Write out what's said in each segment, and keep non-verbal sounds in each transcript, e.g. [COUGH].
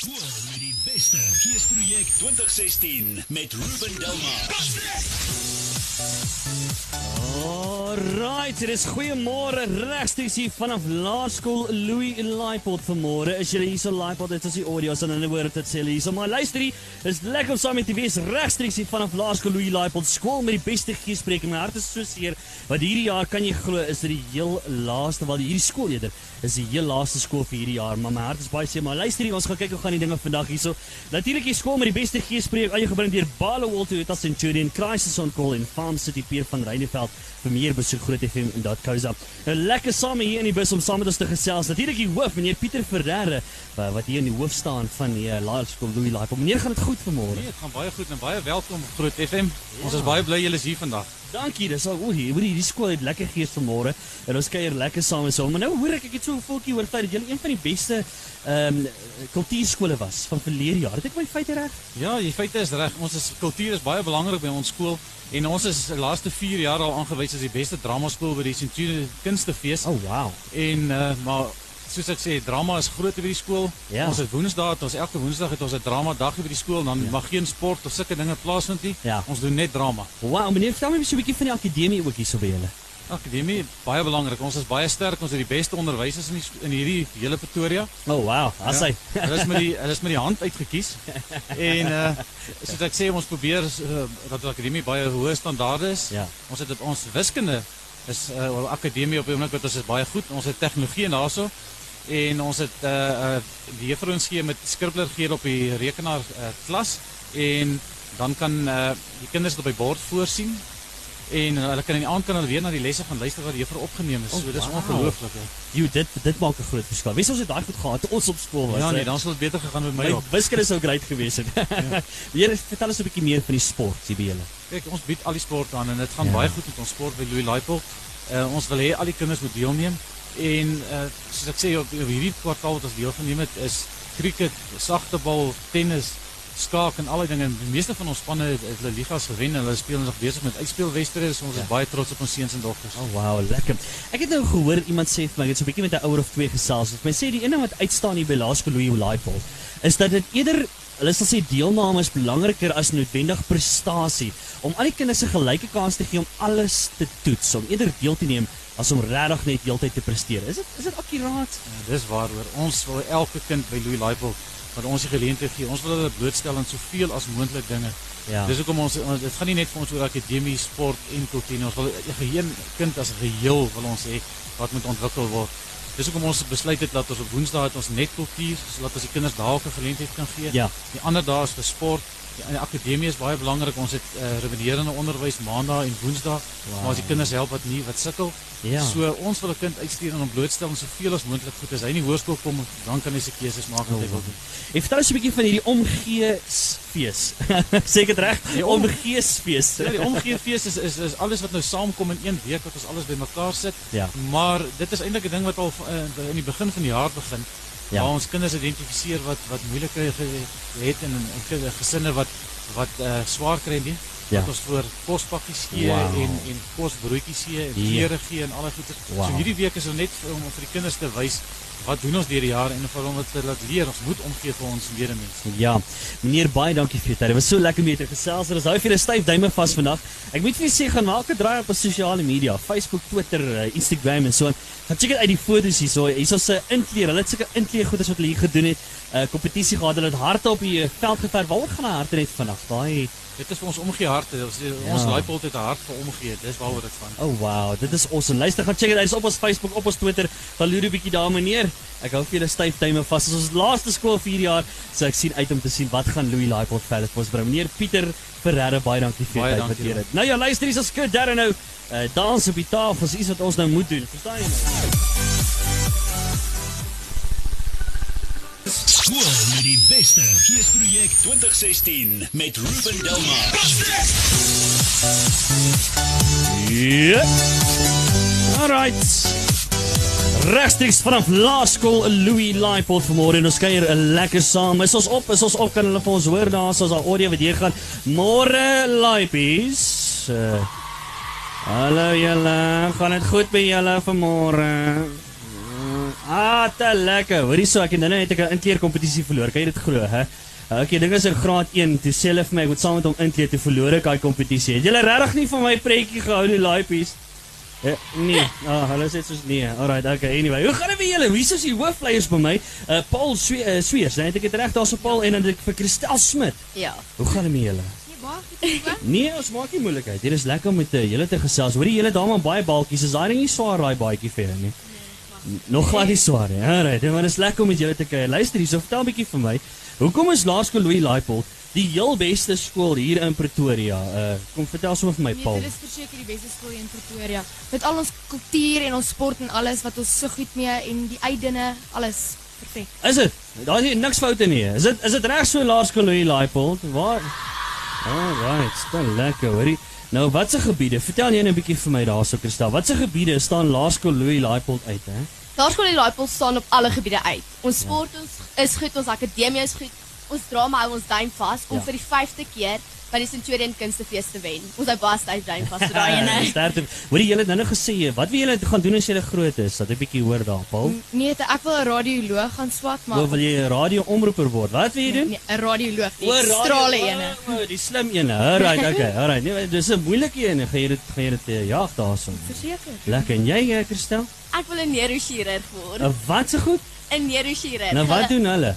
Skool met die beste. Geesprojek 2016 met Ruben Delmar. Alright, dit is goeiemôre regstreeks hier vanaf Laerskool Louis Laipold vanmôre. Is julle hier so Laipold? Dit is die audio so dan hoor dit sê hier. So maar luister hier, is lekker om saam met die wees regstreeks hier vanaf Laerskool Louis Laipold skool met die beste geespreek. My hart is so seer want hierdie jaar kan jy glo is dit die heel laaste wel hierdie skool eerder is die heel laaste skool vir hierdie jaar. Maar my hart is baie seer, maar luister hier, ons gaan kyk hoe gaan die dinge vandag hierso. Natuurlik die skool met die beste geespreek aan jou gebring deur Balo Walter Toyota Centurion Crisis on Call in Farm City Pier van Reineveld vir meer besoek Groot FM en dot Koza. Nou lekker saam hier in die bus om saam met ons te gesels. Natuurlik die hoof meneer Pieter Ferreira wat hier in die hoof staan van die uh, Laerskool Louis Laipo. Meneer, gaan dit goed vanmôre? Nee, dit gaan baie goed en baie welkom Groot FM. Ja. Ons is baie bly julle is hier vandag. Dankie, dis al oor hier. Hierdie skool het lekker gees vanmôre en ons kuier lekker saam en so. Maar nou hoor ek ek het so 'n voeltjie oor feit dat julle een van die beste ehm um, kultuurskole was van verlede jaar. Het ek my feite reg? Ja, die feite is reg. Ons is kultuur is baie belangrik by ons skool en ons is die laaste 4 jaar al aangewys as die beste drama skool by die Centurion Kunstefees. Oh wow. En uh, maar soos ek sê, drama is groot by die skool. Ja. Ons het Woensdae, ons elke Woensdag het ons 'n drama dag by die skool, dan ja. mag geen sport of sulke dinge plaasvind nie. Ja. Ons doen net drama. Wow, meneer, vertel my so 'n bietjie van die akademie ook hierso by julle. Akademie baie belangrik. Ons is baie sterk. Ons het die beste onderwysers in die in hierdie hele Pretoria. Oh wow, as hy. Ja, [LAUGHS] hulle is met die hulle is met die hand uitgekies. en uh soos ek sê ons probeer uh, dat die akademie baie hoë standaarde is. Ja. Ons het op ons wiskunde is uh wel akademie op die oomblik wat ons is baie goed. Ons het tegnologie en daarso en ons het uh uh die juffrou ons gee met skribbler gee op die rekenaar uh klas en dan kan uh die kinders dit op die bord voorsien en uh, hulle kan in die aand kan hulle weer na die lesse gaan luister wat die juffrou opgeneem is. Oh, so dis wow. ongelooflik. Jo, dit dit maak 'n groot verskil. Wie sou ons het daai goed gehad toe ons op skool was? Ja nee, dan sal dit beter gegaan met my my wiskunde sou great gewees het. Ja. [LAUGHS] Weer vertel ons 'n bietjie meer van die sport hier by julle. Kyk, ons bied al die sport aan en dit gaan Ja. baie goed met ons sport by Louis Laipold. Uh, ons wil hê al die kinders moet deelneem en uh, soos ek sê op, op hierdie kwartaal wat ons deelgeneem het is cricket, sagtebal, tennis, skaak en al die dinge. Die meeste van ons spanne het, het hulle ligas gewen en hulle speel nog besig met uitspelwedstryde. So ons Ja. is baie trots op ons seuns en dogters. Oh wow, lekker. Ek het nou gehoor iemand sê vir my, ek het so 'n bietjie met 'n ouer of twee gesels. Hy sê die ene wat uitstaan hier by Laerskool Louis Laipold is dat dit eerder Hulle sal sê deelname is belangriker as noodwendig prestasie om al die kinders 'n gelyke kans te gee om alles te toets, om eerder deel te neem as om regtig net heeltyd te presteer. Is dit is dit akkuraat? Ja, dis waaroor ons wil elke kind by Louis Laipold wat ons die geleentheid gee. Ons wil hulle blootstel aan soveel as moontlik dinge. Ja. Dis hoekom ons ons- dit gaan nie net vir ons oor akademie, sport en kultuur nie. Ons wil 'n geheel kind as 'n geheel wil ons hê wat moet ontwikkel word. Dis hoekom ons besluit het dat ons op Woensdae het ons net kultuur sodat ons die kinders daar ook 'n geleentheid kan gee. Ja. Die ander dae is vir sport. Die, die akademie is baie belangrik. Ons het uh, reviderende onderwys Maandag en Woensdae. Wow. Maar as die kinders help wat nie wat sukkel. Ja. So ons wil 'n kind uitstuur en hom blootstel aan soveel as moontlik goed. As hy in die hoërskool kom, dan kan hy sy keuses maak wat hy wil doen. Ek vertel ons 'n bietjie van hierdie omgeesfees. sê [LAUGHS] ek dit reg? Die om- Omgeesfees. Ja, die omgeefees is, is is alles wat nou saamkom in een week wat ons alles bymekaar sit. Ja. Maar dit is eintlik 'n ding wat al uh, in die begin van die jaar begin. Ja. Waar ons kinders identifiseer wat wat moeilike ge- het en en gesinne wat wat uh, swaar kry nie. Ja. Wat ons voor kospakkies gee Wow. en en kosbroodjies gee en Ja. klere gee en alle goeie. Wow. So hierdie week is om net vir, om vir die kinders te wys wat doen ons deur die jaar en vir hulle te laat leer ons moet omgee vir ons medemens. Ja, meneer baie dankie vir dit. Dit was so lekker om met jou te gesels. Ons hou vir 'n styf duime vas vandag. Ek moet vir julle sê gaan maak 'n draai op op sosiale media, Facebook, Twitter, eh, Instagram en so aan. Gaan check dit uit die foto's hierso. Hierso se inkleer. Hulle het sulke inkleer goeders wat hulle hier gedoen het. 'n uh, Kompetisie gehad. Hulle het harte op die eh, veld geverf. Waaroor gaan hulle harte net vandag? Daai Dit is vir ons omgee harte. Ons, ons Ja. Laipold het 'n hart vir omgee. Dis waaroor dit gaan. Oh wow, dit is awesome. Luister, gaan check dit uit Dis op ons Facebook, op ons Twitter. Gaan loer 'n bietjie daar meneer. Ek hou vir julle styf duime vas. Dit is ons laaste skool vir hierdie jaar. So ek sien uit om te sien wat gaan Louis Laipold verder vir ons bring. Meneer Pieter Ferreira, baie dankie vir Baie die tyd wat dankie, jy het. Nou ja, luister, hier is ons skud daar nou. Uh, dans op die tafel is iets wat ons nou moet doen. Verstaan jy nou? Skool met die beste. Geesprojek 2016 met Ruben Delmar. Ja. Alright. Regstreeks vanaf Laerskool Louis Laipold vanmôre en ons kuier 'n lekker saam. Is ons op? Is ons op? Kan hulle vir ons hoor daar ons daar audio wat hier gaan? Môre Laipies. Uh, hallo julle. Gaan dit goed by julle vanmôre? Uh, Ah, te lekker. Hoorie so, ek het nou net 'n inkleer kompetisie verloor. Kan jy dit glo, hè? Okay, dink as in graad 1 toe sê hulle vir my ek moet saam met hom inkleer te verloor ek daai kompetisie. Het julle regtig nie van my prentjie gehou die laipies? Ja, nee. Ah, oh, hulle sê soos nee. Alright, okay. Anyway, hoe gaan dit met julle? Wie is die hoofleiers by my? Uh Paul Swe uh, Sweers, net ek het reg daarso Paul en dan het ek vir Christel Smit. Ja. Hoe gaan dit met julle? Nee. Nee, ons maak nie moeilikheid. Dit is lekker om met uh, julle te gesels. Hoorie julle daar maar baie balkies. Is daai ding nie swaar daai baadjie vir nie? Nog glad nie swaar nie. Alright, maar dit is lekker om met julle te kuier. Luister hier, so vertel 'n bietjie vir my. Hoekom is Laerskool Louis Laipold die heel beste skool hier in Pretoria? Uh kom vertel sommer vir my, Nee, Paul. dit is verseker die beste skool hier in Pretoria. Met al ons kultuur en ons sport en alles wat ons so goed mee en die uitdinne, alles perfek. Is dit? Daar is niks foute nie. Is dit is dit reg so Laerskool Louis Laipold? Waar? Alright, stel lekker, hoorie. Nou, watse gebiede? Vertel jy net 'n bietjie vir my daarso, Kristal. Watse gebiede staan Laerskool Louis Laipold uit, hè? Laerskool die Laaipol staan op alle gebiede uit. Ons sport ons is goed, ons akademie is goed. Ons drama hou ons duim vas om Ja. vir die 5de keer by die Centurion Kunstefees te wen. Ons hou baie styf duim vas vir daai ene. Sterkte. Hoorie, julle nou nog gesê, wat wil julle gaan doen as julle groot is? Dat ek 'n bietjie hoor daar, Paul. Nee, te- ek wil 'n radioloog gaan swat, maar Hoe wil jy 'n radio-omroeper word? Wat wil jy doen? Nee, 'n radioloog, die radio- strale o, ene. o, Die slim ene. Alright, okay. [LAUGHS] Alright. Nee, dis 'n moeilike ene. Gaan jy dit gaan jy dit uh, jaag daarson? Verseker. Lekker. En jy, uh, Christel? Ek wil 'n neurochirurg word. Uh, wat se goed? 'n Neurochirurg. Nou wat doen hulle?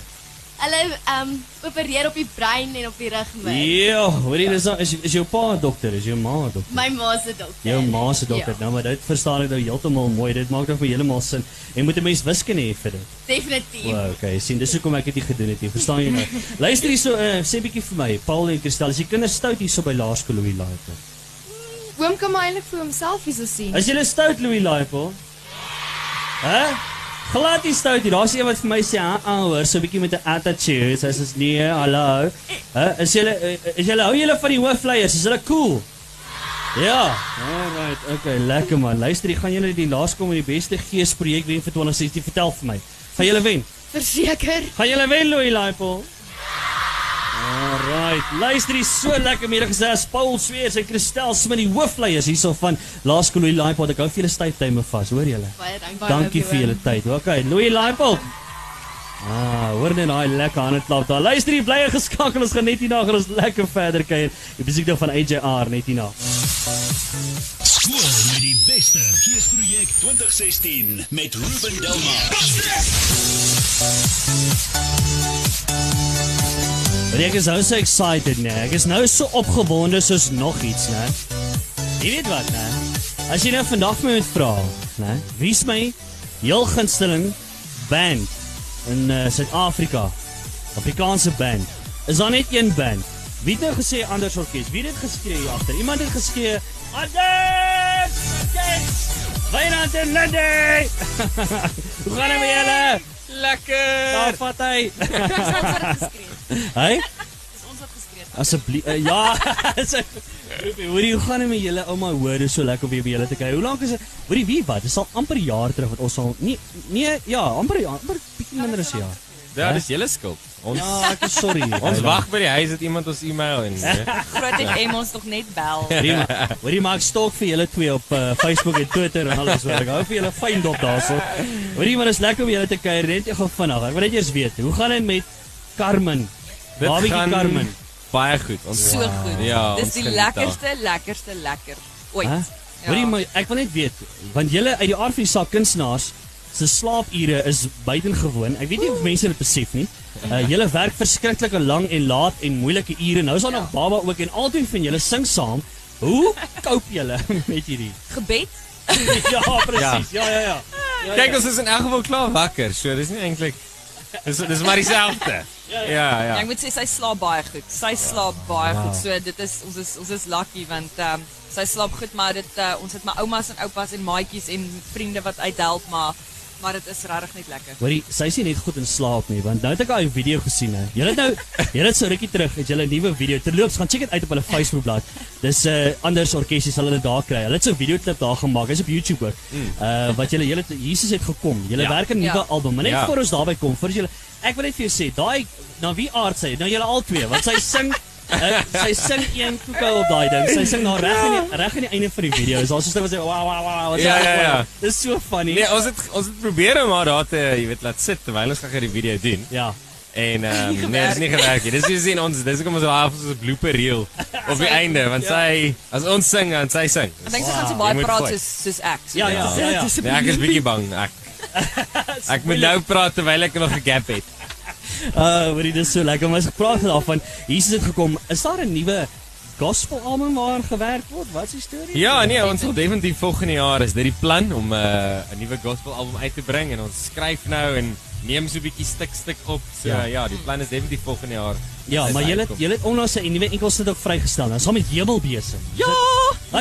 Hulle ehm um, opereer op die brein en op die rug my. Ja, hoorie, dis dan- is is jou pa 'n dokter, is jou ma 'n dokter? My ma se dokter. Jou ma se dokter. Ja, Nou, maar dit verstaan ek nou heeltemal mooi. Dit maak dan vir heeltemal sin. En moet 'n mens wiskunde hê vir dit? definitief. Wow, okay. sien, dis hoekom ek dit nie gedoen het nie. Verstaan jy nou? [LAUGHS] Luister hierso, uh, sê bietjie vir my, Paul en Christel, as jy kinders stout hierso by Laerskool Louis Laipold. Oom kan maar eintlik vir homself hierso sien. Is jy stout Louis Laipold? Hæ? Glad nie stout hier. Daar's een wat vir my sê, "Ah, ah, hoor, so 'n bietjie met 'n attitude." Sy sê, "Nee, hallo." Hæ? Is jy is jy hou julle van die hoofleiers? Is hulle cool? Ja. Alright. Okay, lekker man. Luister, jy gaan julle die laerskool met die beste gees projek wen vir 2016. Vertel vir my. Gaan julle wen? Verseker. Gaan julle wen, Louis Laipold? Alright, luister hier so lekker middag gesê Paul Sweers en Christel Smit die hoofleiers hierso van Laerskool Louis Laipold. Ek hou vir julle styftuime vas, hoor julle? Baie dankie. Dankie vir julle tyd. Okay, Louis Laipold. Ah, hoor net daai lekker hande klap daar. Luister hier, bly geskakel. Ons gaan net hierna gaan ons lekker verder kuier. Die musiek dan van AJR net hierna. Skool met die beste geesprojek 2016 met Ruben Delmar. Maar ek is nou so excited, nee. Ek is nou so opgewonde soos nog iets, né? Jy weet wat, né? As jy nou vandag my moet vra, né? Wie's my heel gunsteling band in uh, Suid-Afrika? Afrikaanse band. Is daar net een band? Wie het nou gesê Anders Orkees? Wie het dit geskree hier agter? Iemand het geskree Anders! Orkees! Wynand en Lindy! [LAUGHS] Hoe gaan dit met julle? Lekker. Daar vat hy. Hy? [LAUGHS] ons wat geskree. Asseblief uh, ja. [LAUGHS] Hoorie, hoe gaan dit met julle ouma? Hoor, dit is so lekker om weer by julle te kyk. Hoe lank is dit? Hoorie, wie wat? Dit is al amper 'n jaar terug wat ons al nee nee ja, amper jaar, amper bietjie minder as 'n jaar. Ja, dis julle skuld. Ons Ja, ek is sorry. [LAUGHS] ons wag by die huis dat iemand ons e-mail en. Groot FM ons nog net bel. Hoorie, ma- hoorie maak stok vir julle twee op uh, Facebook en Twitter en alles hoor. Ek hou vir julle fyn dop daarso. Hoorie, maar dit is lekker om julle te kuier net gou vinnig. Ek wil net eers weet, hoe gaan dit met Carmen? Babietjie gaan Carmen. baie goed. Ons So goed. Ja, Dis die lekkerste, lekkerste lekker ooit. Hæ? Hoorie, maar ek wil net weet, want julle uit die aard van die saak kunstenaars se slaapure is buitengewoon. Ek weet nie of mense dit besef nie. Uh, julle werk verskriklike lang en laat en moeilike ure. Nou is daar Ja. nog baba ook en albei van julle sing saam. Hoe cope julle [LAUGHS] met hierdie? Gebed. [LAUGHS] ja, presies. Ja, ja, ja. ja, Kyk, ons is in elk geval klaar wakker. So dis nie eintlik Dis dis maar dieselfde. Ja, Ja. ja. Ek moet sê sy slaap baie goed. Sy slaap baie Wow. goed. So dit is ons is ons is lucky want ehm um, sy slaap goed, maar dit uh, ons het my oumas en oupas en maatjies en vriende wat uithelp, maar maar dit is regtig net lekker. Hoorie, sy nie net goed in slaap nie, want nou het ek al 'n video gesien hè. Julle het nou, [LAUGHS] julle het so rukkie terug, het julle 'n nuwe video. Terloops, gaan check dit uit op hulle Facebookblad. Dis 'n uh, anders orkesie sal hulle daar kry. Hulle het so 'n videoklip daar gemaak. Hy's op YouTube ook. Uh wat julle julle Jesus het gekom. Julle Ja. werk aan 'n nuwe Ja. album. Maar net Ja. voor ons daarby kom, vir julle ek wil net vir jou sê, daai na wie aard sy? Nou julle al twee, want sy sing sy sing een koeke op daai ding. Sy sing daar reg in die reg aan die einde van die video. Daar's so 'n stuk wat sê wow wow wow. wat Ja, sê- ja, ja. Dis so funny. Nee, ons het ons het probeer om haar daar te, jy weet, laat sit terwyl ons gaan die video doen. Ja. En [LAUGHS] ehm um, nee, dit is nie gewerk nie. Dis wie sien ons, dis hoekom ons daar af so 'n blooper reel [LAUGHS] op die einde, want sy as ons sing en sy sing. Ek dink sy gaan so Jy baie praat soos soos ek. Ja, ja, is- ja, ja. is Nee, ek is bietjie bang. Ek [LAUGHS] ek moet nou praat terwyl ek nog 'n gap het. Uh, wat dit is so lekker. Maar as ek praat daarvan, Jesus het gekom. Is daar 'n nuwe gospel album waaraan gewerk word? Wat is die storie? Ja, nee, ons sal definitief volgende jaar is dit die plan om 'n uh, 'n nuwe gospel album uit te bring en ons skryf nou en neem so 'n bietjie stuk stuk op. So ja, ja die plan is definitief volgende jaar. Ja, maar julle uitkom. julle het onlangs 'n nuwe enkelsit ook vrygestel. Nou saam met Jebelbesem. Ja,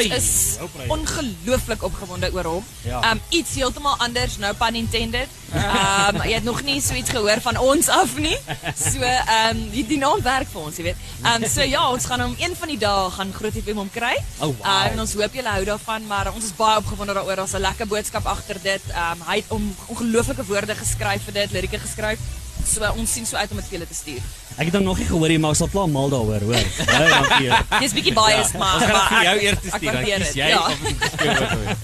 is ongelooflik opgewonde oor hom. Ja. Um iets heeltemal anders, no pun intended. Um jy het nog nie so iets gehoor van ons af nie. So um die, die naam werk vir ons, jy weet. Um so ja, ons gaan hom een van die dae gaan Groot FM hom kry. Oh, wow. Uh, en ons hoop julle hou daarvan, maar ons is baie opgewonde daaroor. Daar's 'n lekker boodskap agter dit. Um hy het om ongelooflike woorde geskryf vir dit, lirieke geskryf. So ons sien so uit om dit vir julle te stuur. Ek het hom nog nie gehoor nie, maar ek sal klaar mal daaroor, hoor. Baie dankie. Dis bietjie biased, maar Ons gaan vir jou ek- eer te ek stuur. Dan jy ja. of dit gespeel word.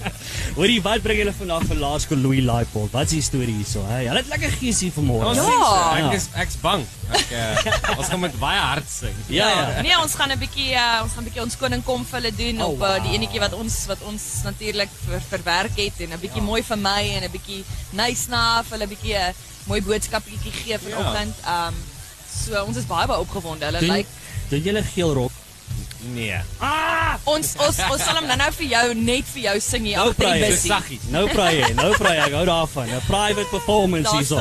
Hoorie, wat bring julle vandag vir Laerskool Louis Laipold? Wat is die storie hierso? Hè? Julle het lekker gees hier vanmôre. Ja. Ja. ek is ek's bang. Ek uh, ons gaan met baie hard sing. Ja, ja. Nee, ons gaan 'n bietjie uh, ons gaan 'n bietjie ons koning kom vir hulle doen Oh, op uh, die enetjie wat ons wat ons natuurlik ver, verwerk het en 'n bietjie mooi vir my en 'n bietjie nice na vir hulle 'n bietjie 'n mooi boodskapie gee vanoggend. Um so ons is baie baie opgewonde. Hulle lyk doen julle geel rok? Nee. ons ons ons sal hom nou-nou vir jou net vir jou sing hier Nou agter die bussie. Saggies. Nou praai jy, nou praai jy. Ek hou daarvan. 'n Private performance hierso.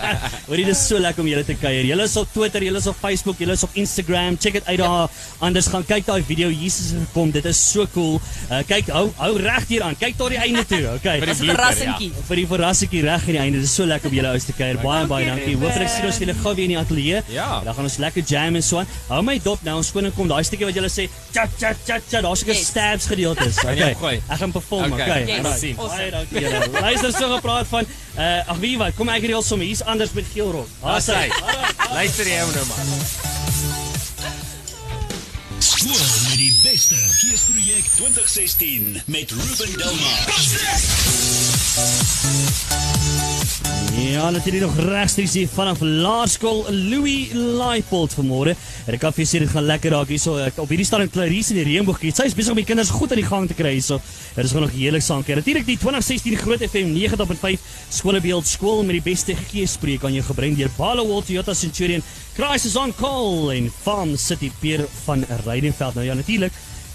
[LAUGHS] Hoorie, dit is so lekker om julle te kuier. Julle is op Twitter, julle is op Facebook, julle is op Instagram. Check dit uit daar. Anders gaan kyk daai video Jesus het gekom. Dit is so cool. Uh, kyk, hou hou reg hier aan. Kyk tot die einde toe. [LAUGHS] Okay. Vir die Dis blooper, verrassingkie. vir die verrassingkie reg aan die einde. Dit is so lekker om julle ouens te kuier. Baie baie dankie. Hooplik sien ons julle gou weer in die ateljee. Ja. Dan gaan ons lekker jam en so aan. Hou my dop nou. Ons koning kom daai stukkie wat julle sê, chat chat chat chat. Daar's seker Yes. stabs gedeeltes. jy Okay. Ek gaan perform. Okay. Okay. Yes. sien. Awesome. Baie dankie julle. [LAUGHS] Luister so gepraat van uh ag wie wat, kom ek reël sommer. Hier's anders met geel rok. Daar's hy. Luister jy hom nou maar. Skool met die beste. Geesprojek 2016 met Ruben Delmar. Ja, natuurlik nog regstreeks hier vanaf Laerskool Louis Laipold vanmôre. En ek kan vir julle sê dit gaan lekker raak hierso Ek- op hierdie staan in Clarice in die Reënboogkie. Sy is besig om die kinders goed aan die gang te kry hierso. Dit is gewoon nog heerlik saam kyk. Natuurlik die 2016 Groot FM 90.5 skoolbeeld skool met die beste geespreek aan jou gebring deur Ballowal Toyota Centurion, Crisis on Call en Farm City Pier van Rydenveld. Nou ja, natuurlik.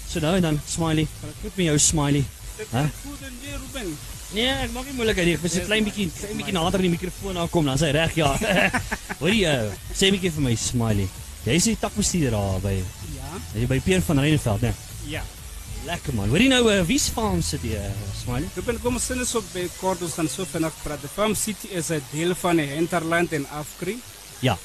So nou en dan Smiley. Kan ek goed met jou Smiley? Hæ? Nee, ek maak nie moeilikheid nie. Ek so 'n klein bietjie klein bietjie nader aan die mikrofoon aankom, dan is hy reg, ja. [LAUGHS] Hoorie, uh, sê 'n bietjie vir my Smiley. Jy is die takbestuurder daar by Ja, jy by Peer van Reineveld, né? ja. Lekker man. Hoorie nou, uh, wie's farm sit jy, uh, Smiley? Ruben, kom ons sien op bij kort, ons gaan zo vanaf praten. Farm City is een deel van het hinterland in Afkri. Ja.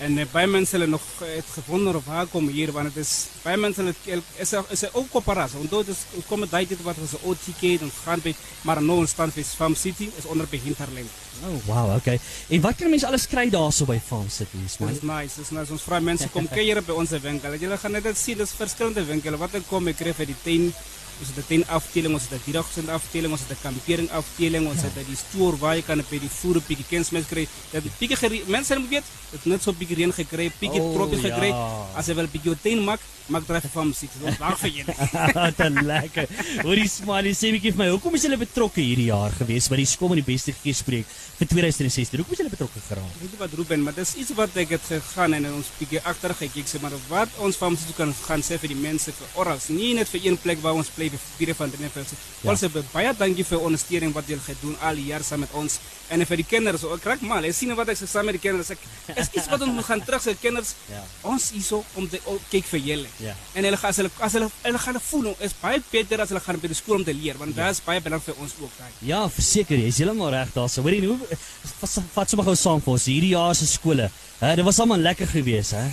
En uh, bij mensen zullen nog het gevonden of haar komen hier, want het is, bij mensen het is, er- is er ook coöperatie. Want het is, het komt uit dit wat we OTK, dan gaan bij, maar nou stand is Farm City, is onder bij hinterland. Oh, wow, okay. En wat kan mense alles kry daarso by Farm City, Dat Smiley? is nice, is nice. Ons vragen mensen, kom [LAUGHS] kijken bij onze winkel. Jullie gaan net zien, dat is verschillende winkelen. Wat ik kom, ik krijg die teen, ons het de teen afdeling, ons het de dierengezond afdeling, ons het de kampering afdeling, ons het die stoer waar je kan bij die voeren, pieke kennismes krijgen. Dat pieke gere- mensen hebben weet, het net zo pieke reen gekregen, pieke Oh, tropjes ja. gekregen. Als je wel pieke teen maakt, maak er even van zitten. Dat is waar voor jullie. Wat [LAUGHS] lekker. Hoorie Smiley, sê 'n bietjie vir my, hoekom is julle betrokke hierdie jaar gewees by die skool met die beste geespreek vir 2016? Hoekom is julle betrokke geraak? Weet je wat Ruben, maar dat is iets wat ik heb gegaan en ons pieke achter gekeken. zeg Maar wat ons van ons kan gaan zeggen voor die mensen, voor orals. Niet net voor één plek waar ons blijven vieren van de NFL. Ja. Ja. hebben baie dankie voor ondersteuning wat jullie gaan doen al die jaar samen met ons. En voor die kinderen, zo, ik raak mal. Je ziet wat ik zeg samen met die kinderen. Zeg, is iets wat ons moet gaan terug zeggen. Kinders, Ja. ons is zo om te oh, kijken voor jullie. Ja. En hulle gaan as hulle as hulle hulle gaan voel is baie beter as hulle gaan by die skool om te leer want ja. dit is baie belangrik vir ons ook daai. Ja, verseker, jy is heeltemal reg daarso. Hoorie, hoe vat vat sommer gou saam vir ons hierdie jaar se skole. Hè, dit was almal lekker geweest, hè.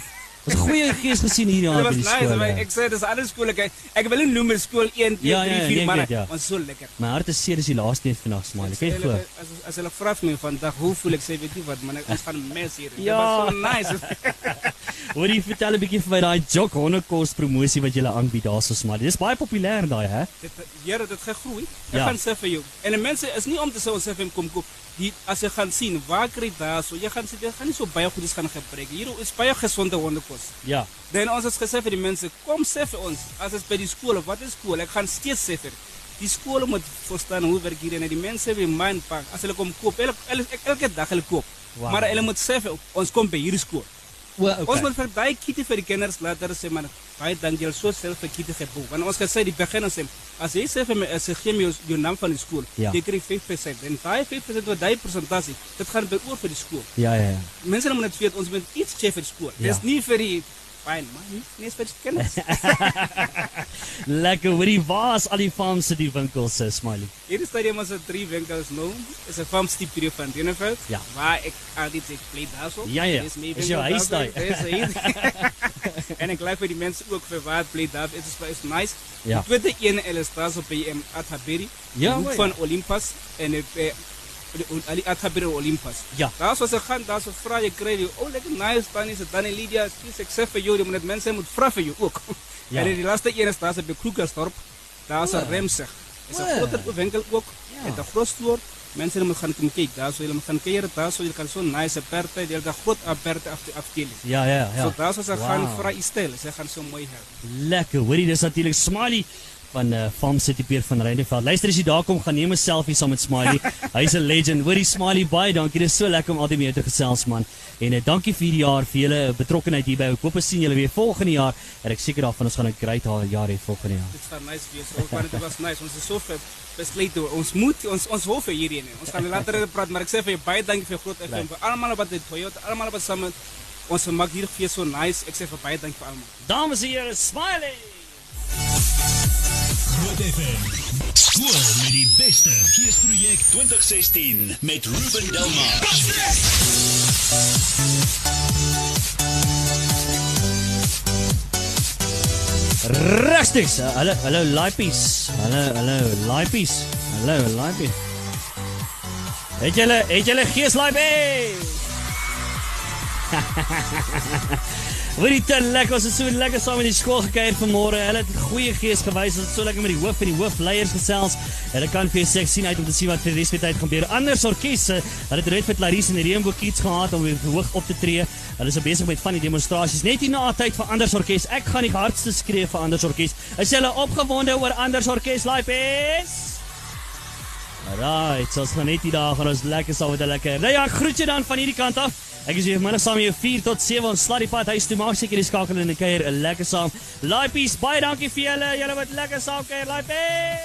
Was goeie gees gesien Dit by was die nice, skole. maar ek sê dis alle skole kyk. Ek wil nie noem skool 1 2 Ja, 3 ja, 4 nee, ek maar weet, ja. ons is so lekker. My hart is seer dis die laaste een vandag. Kan jy As glo? As as hulle vra vir my vandag hoe voel ek sê weet jy wat man ek- ons gaan mes hier. Dit Ja. was so nice. [LAUGHS] Hoor jy vertel 'n bietjie vir my daai Jock Honnekos promosie wat jy aanbied daarso Smiley. Dis baie populêr daai, hè? Dit Here, dit gaan groei. Ek Ja. ja. gaan sê vir jou. En die mense is nie om te sê ons sê vir hom kom koop. Die as jy gaan sien, waar kry jy daar so? Jy gaan sê jy gaan nie so baie goedes gaan gebruik. Hier is baie gesonde hondekos. Ja. Dan ons het gesê vir die mense, kom sê vir ons, as dit by die skool of wat is skool? Ek gaan steeds sê vir die skole moet verstaan hoe werk hier en die mense wie man pak. As hulle kom koop, elke, elke, elke dag hulle koop. Wow. Wow. Maar hulle moet sê vir ons kom by hierdie skool. O, Okay. Ons moet vir daai kitty vir die kinders hulle sê man, baie dankie jy so self vir kitty gebou. Want ons gesê die begin ons sê, as jy sê vir my as jy my jou, naam van die skool, Ja. jy kry 5%. En daai 5% wat daai persentasie, dit gaan by oor vir die skool. Ja, ja, ja. Mense moet net weet ons moet iets gee vir die skool. Ja. Dis nie vir die fyn man, nie nie vir die kinders. Lekker. Hoorie, waar is al die farm se die winkels se Smiley? Hierdie stadium is 'n drie winkels nou. Is 'n farm stipie van Deneveld. Ja. Waar ek altyd ek play daarso. Ja, ja. Dis my Is jou winkel huis daarso. daai? Dis [LAUGHS] hy. [LAUGHS] en ek glo vir die mense ook vir waar play daar. Dit is is nice. Ja. Die tweede een hulle is daar so by um, Athaberi. Ja, Die hoek mooi. van Olympus en ek eh, Ali Athaberi Olympus. Ja. Daar was ek gaan daar so vra jy kry jy oh lekker nice is dit dan Lydia skies ek sê vir jou jy moet net mense moet vra vir jou ook. [LAUGHS] Ja. En die laaste een is daar so by Krugersdorp. Daar is 'n Remsig. Is 'n O. groter winkel ook. Ja. En 'n groot stoor. Mense moet gaan kom kyk daar so hulle moet gaan kuier daar so jy kan so nice aperte, jy het 'n groot aperte af afdeling. Ja, ja, Ja. So ja. daar sou ek Wow. gaan vra u styl, sy gaan so mooi hê. Lekker. Hoorie, dis natuurlik Smiley van uh, Farm City Pier van Reineveld. Luister as jy daar kom, gaan neem 'n selfie saam met Smiley. [LAUGHS] Hy's 'n legend. Hoorie Smiley, baie dankie. Dis so lekker om altyd jou te gesels man. En uh, dankie vir hierdie jaar vir julle betrokkeheid hier by. Ek hoop ons sien julle weer volgende jaar. En ek seker daarvan ons gaan 'n great jaar jaar hê volgende jaar. Dit gaan nice wees. Ook maar dit was nice. Ons is so ver besluit toe. Ons moet ons ons hoef vir hierdie nie. Ons gaan [LAUGHS] later praat, maar ek sê vir jou baie dankie vir groot FM vir almal wat dit Toyota, almal wat saam ons maak hier fees so nice. Ek sê vir baie dankie vir almal. Dames en here, Smiley. Groot FM. Skool met die beste geesprojek 2016 met Ruben Delmar. Rustigs. Uh, hallo, hallo Laipies. Hallo, hallo Laipies. Hallo Laipies. Het julle het julle gees Laipies? [LAUGHS] Wat dit te lekker was, het so lekker saam in die skool gekuier vanmôre. Hulle het goeie gees gewys. Ons het so lekker met die hoof en die hoofleiers gesels. Hulle kan vir ek sien uit om te sien wat vir die res van die tyd gebeur. Anders orkesse, hulle het net vir Clarice en die Regenboog Kids gehad om weer hoog op te tree. Hulle is besig met van die demonstrasies. Net hier na tyd vir Anders Orkes. Ek gaan die hardste skree vir Anders Orkes. Is julle opgewonde oor Anders Orkes live is? Alright, so ons gaan net hier daar gaan ons lekker saam met 'n lekker. Nou ja, groet jy dan van hierdie kant af. Ek is hier middag saam met jou 4 tot 7 ons slaat die pad huis toe maak seker die skakel in die kuier lekker saam. Peace, baie dankie vir julle. Julle wat lekker saam kuier, peace.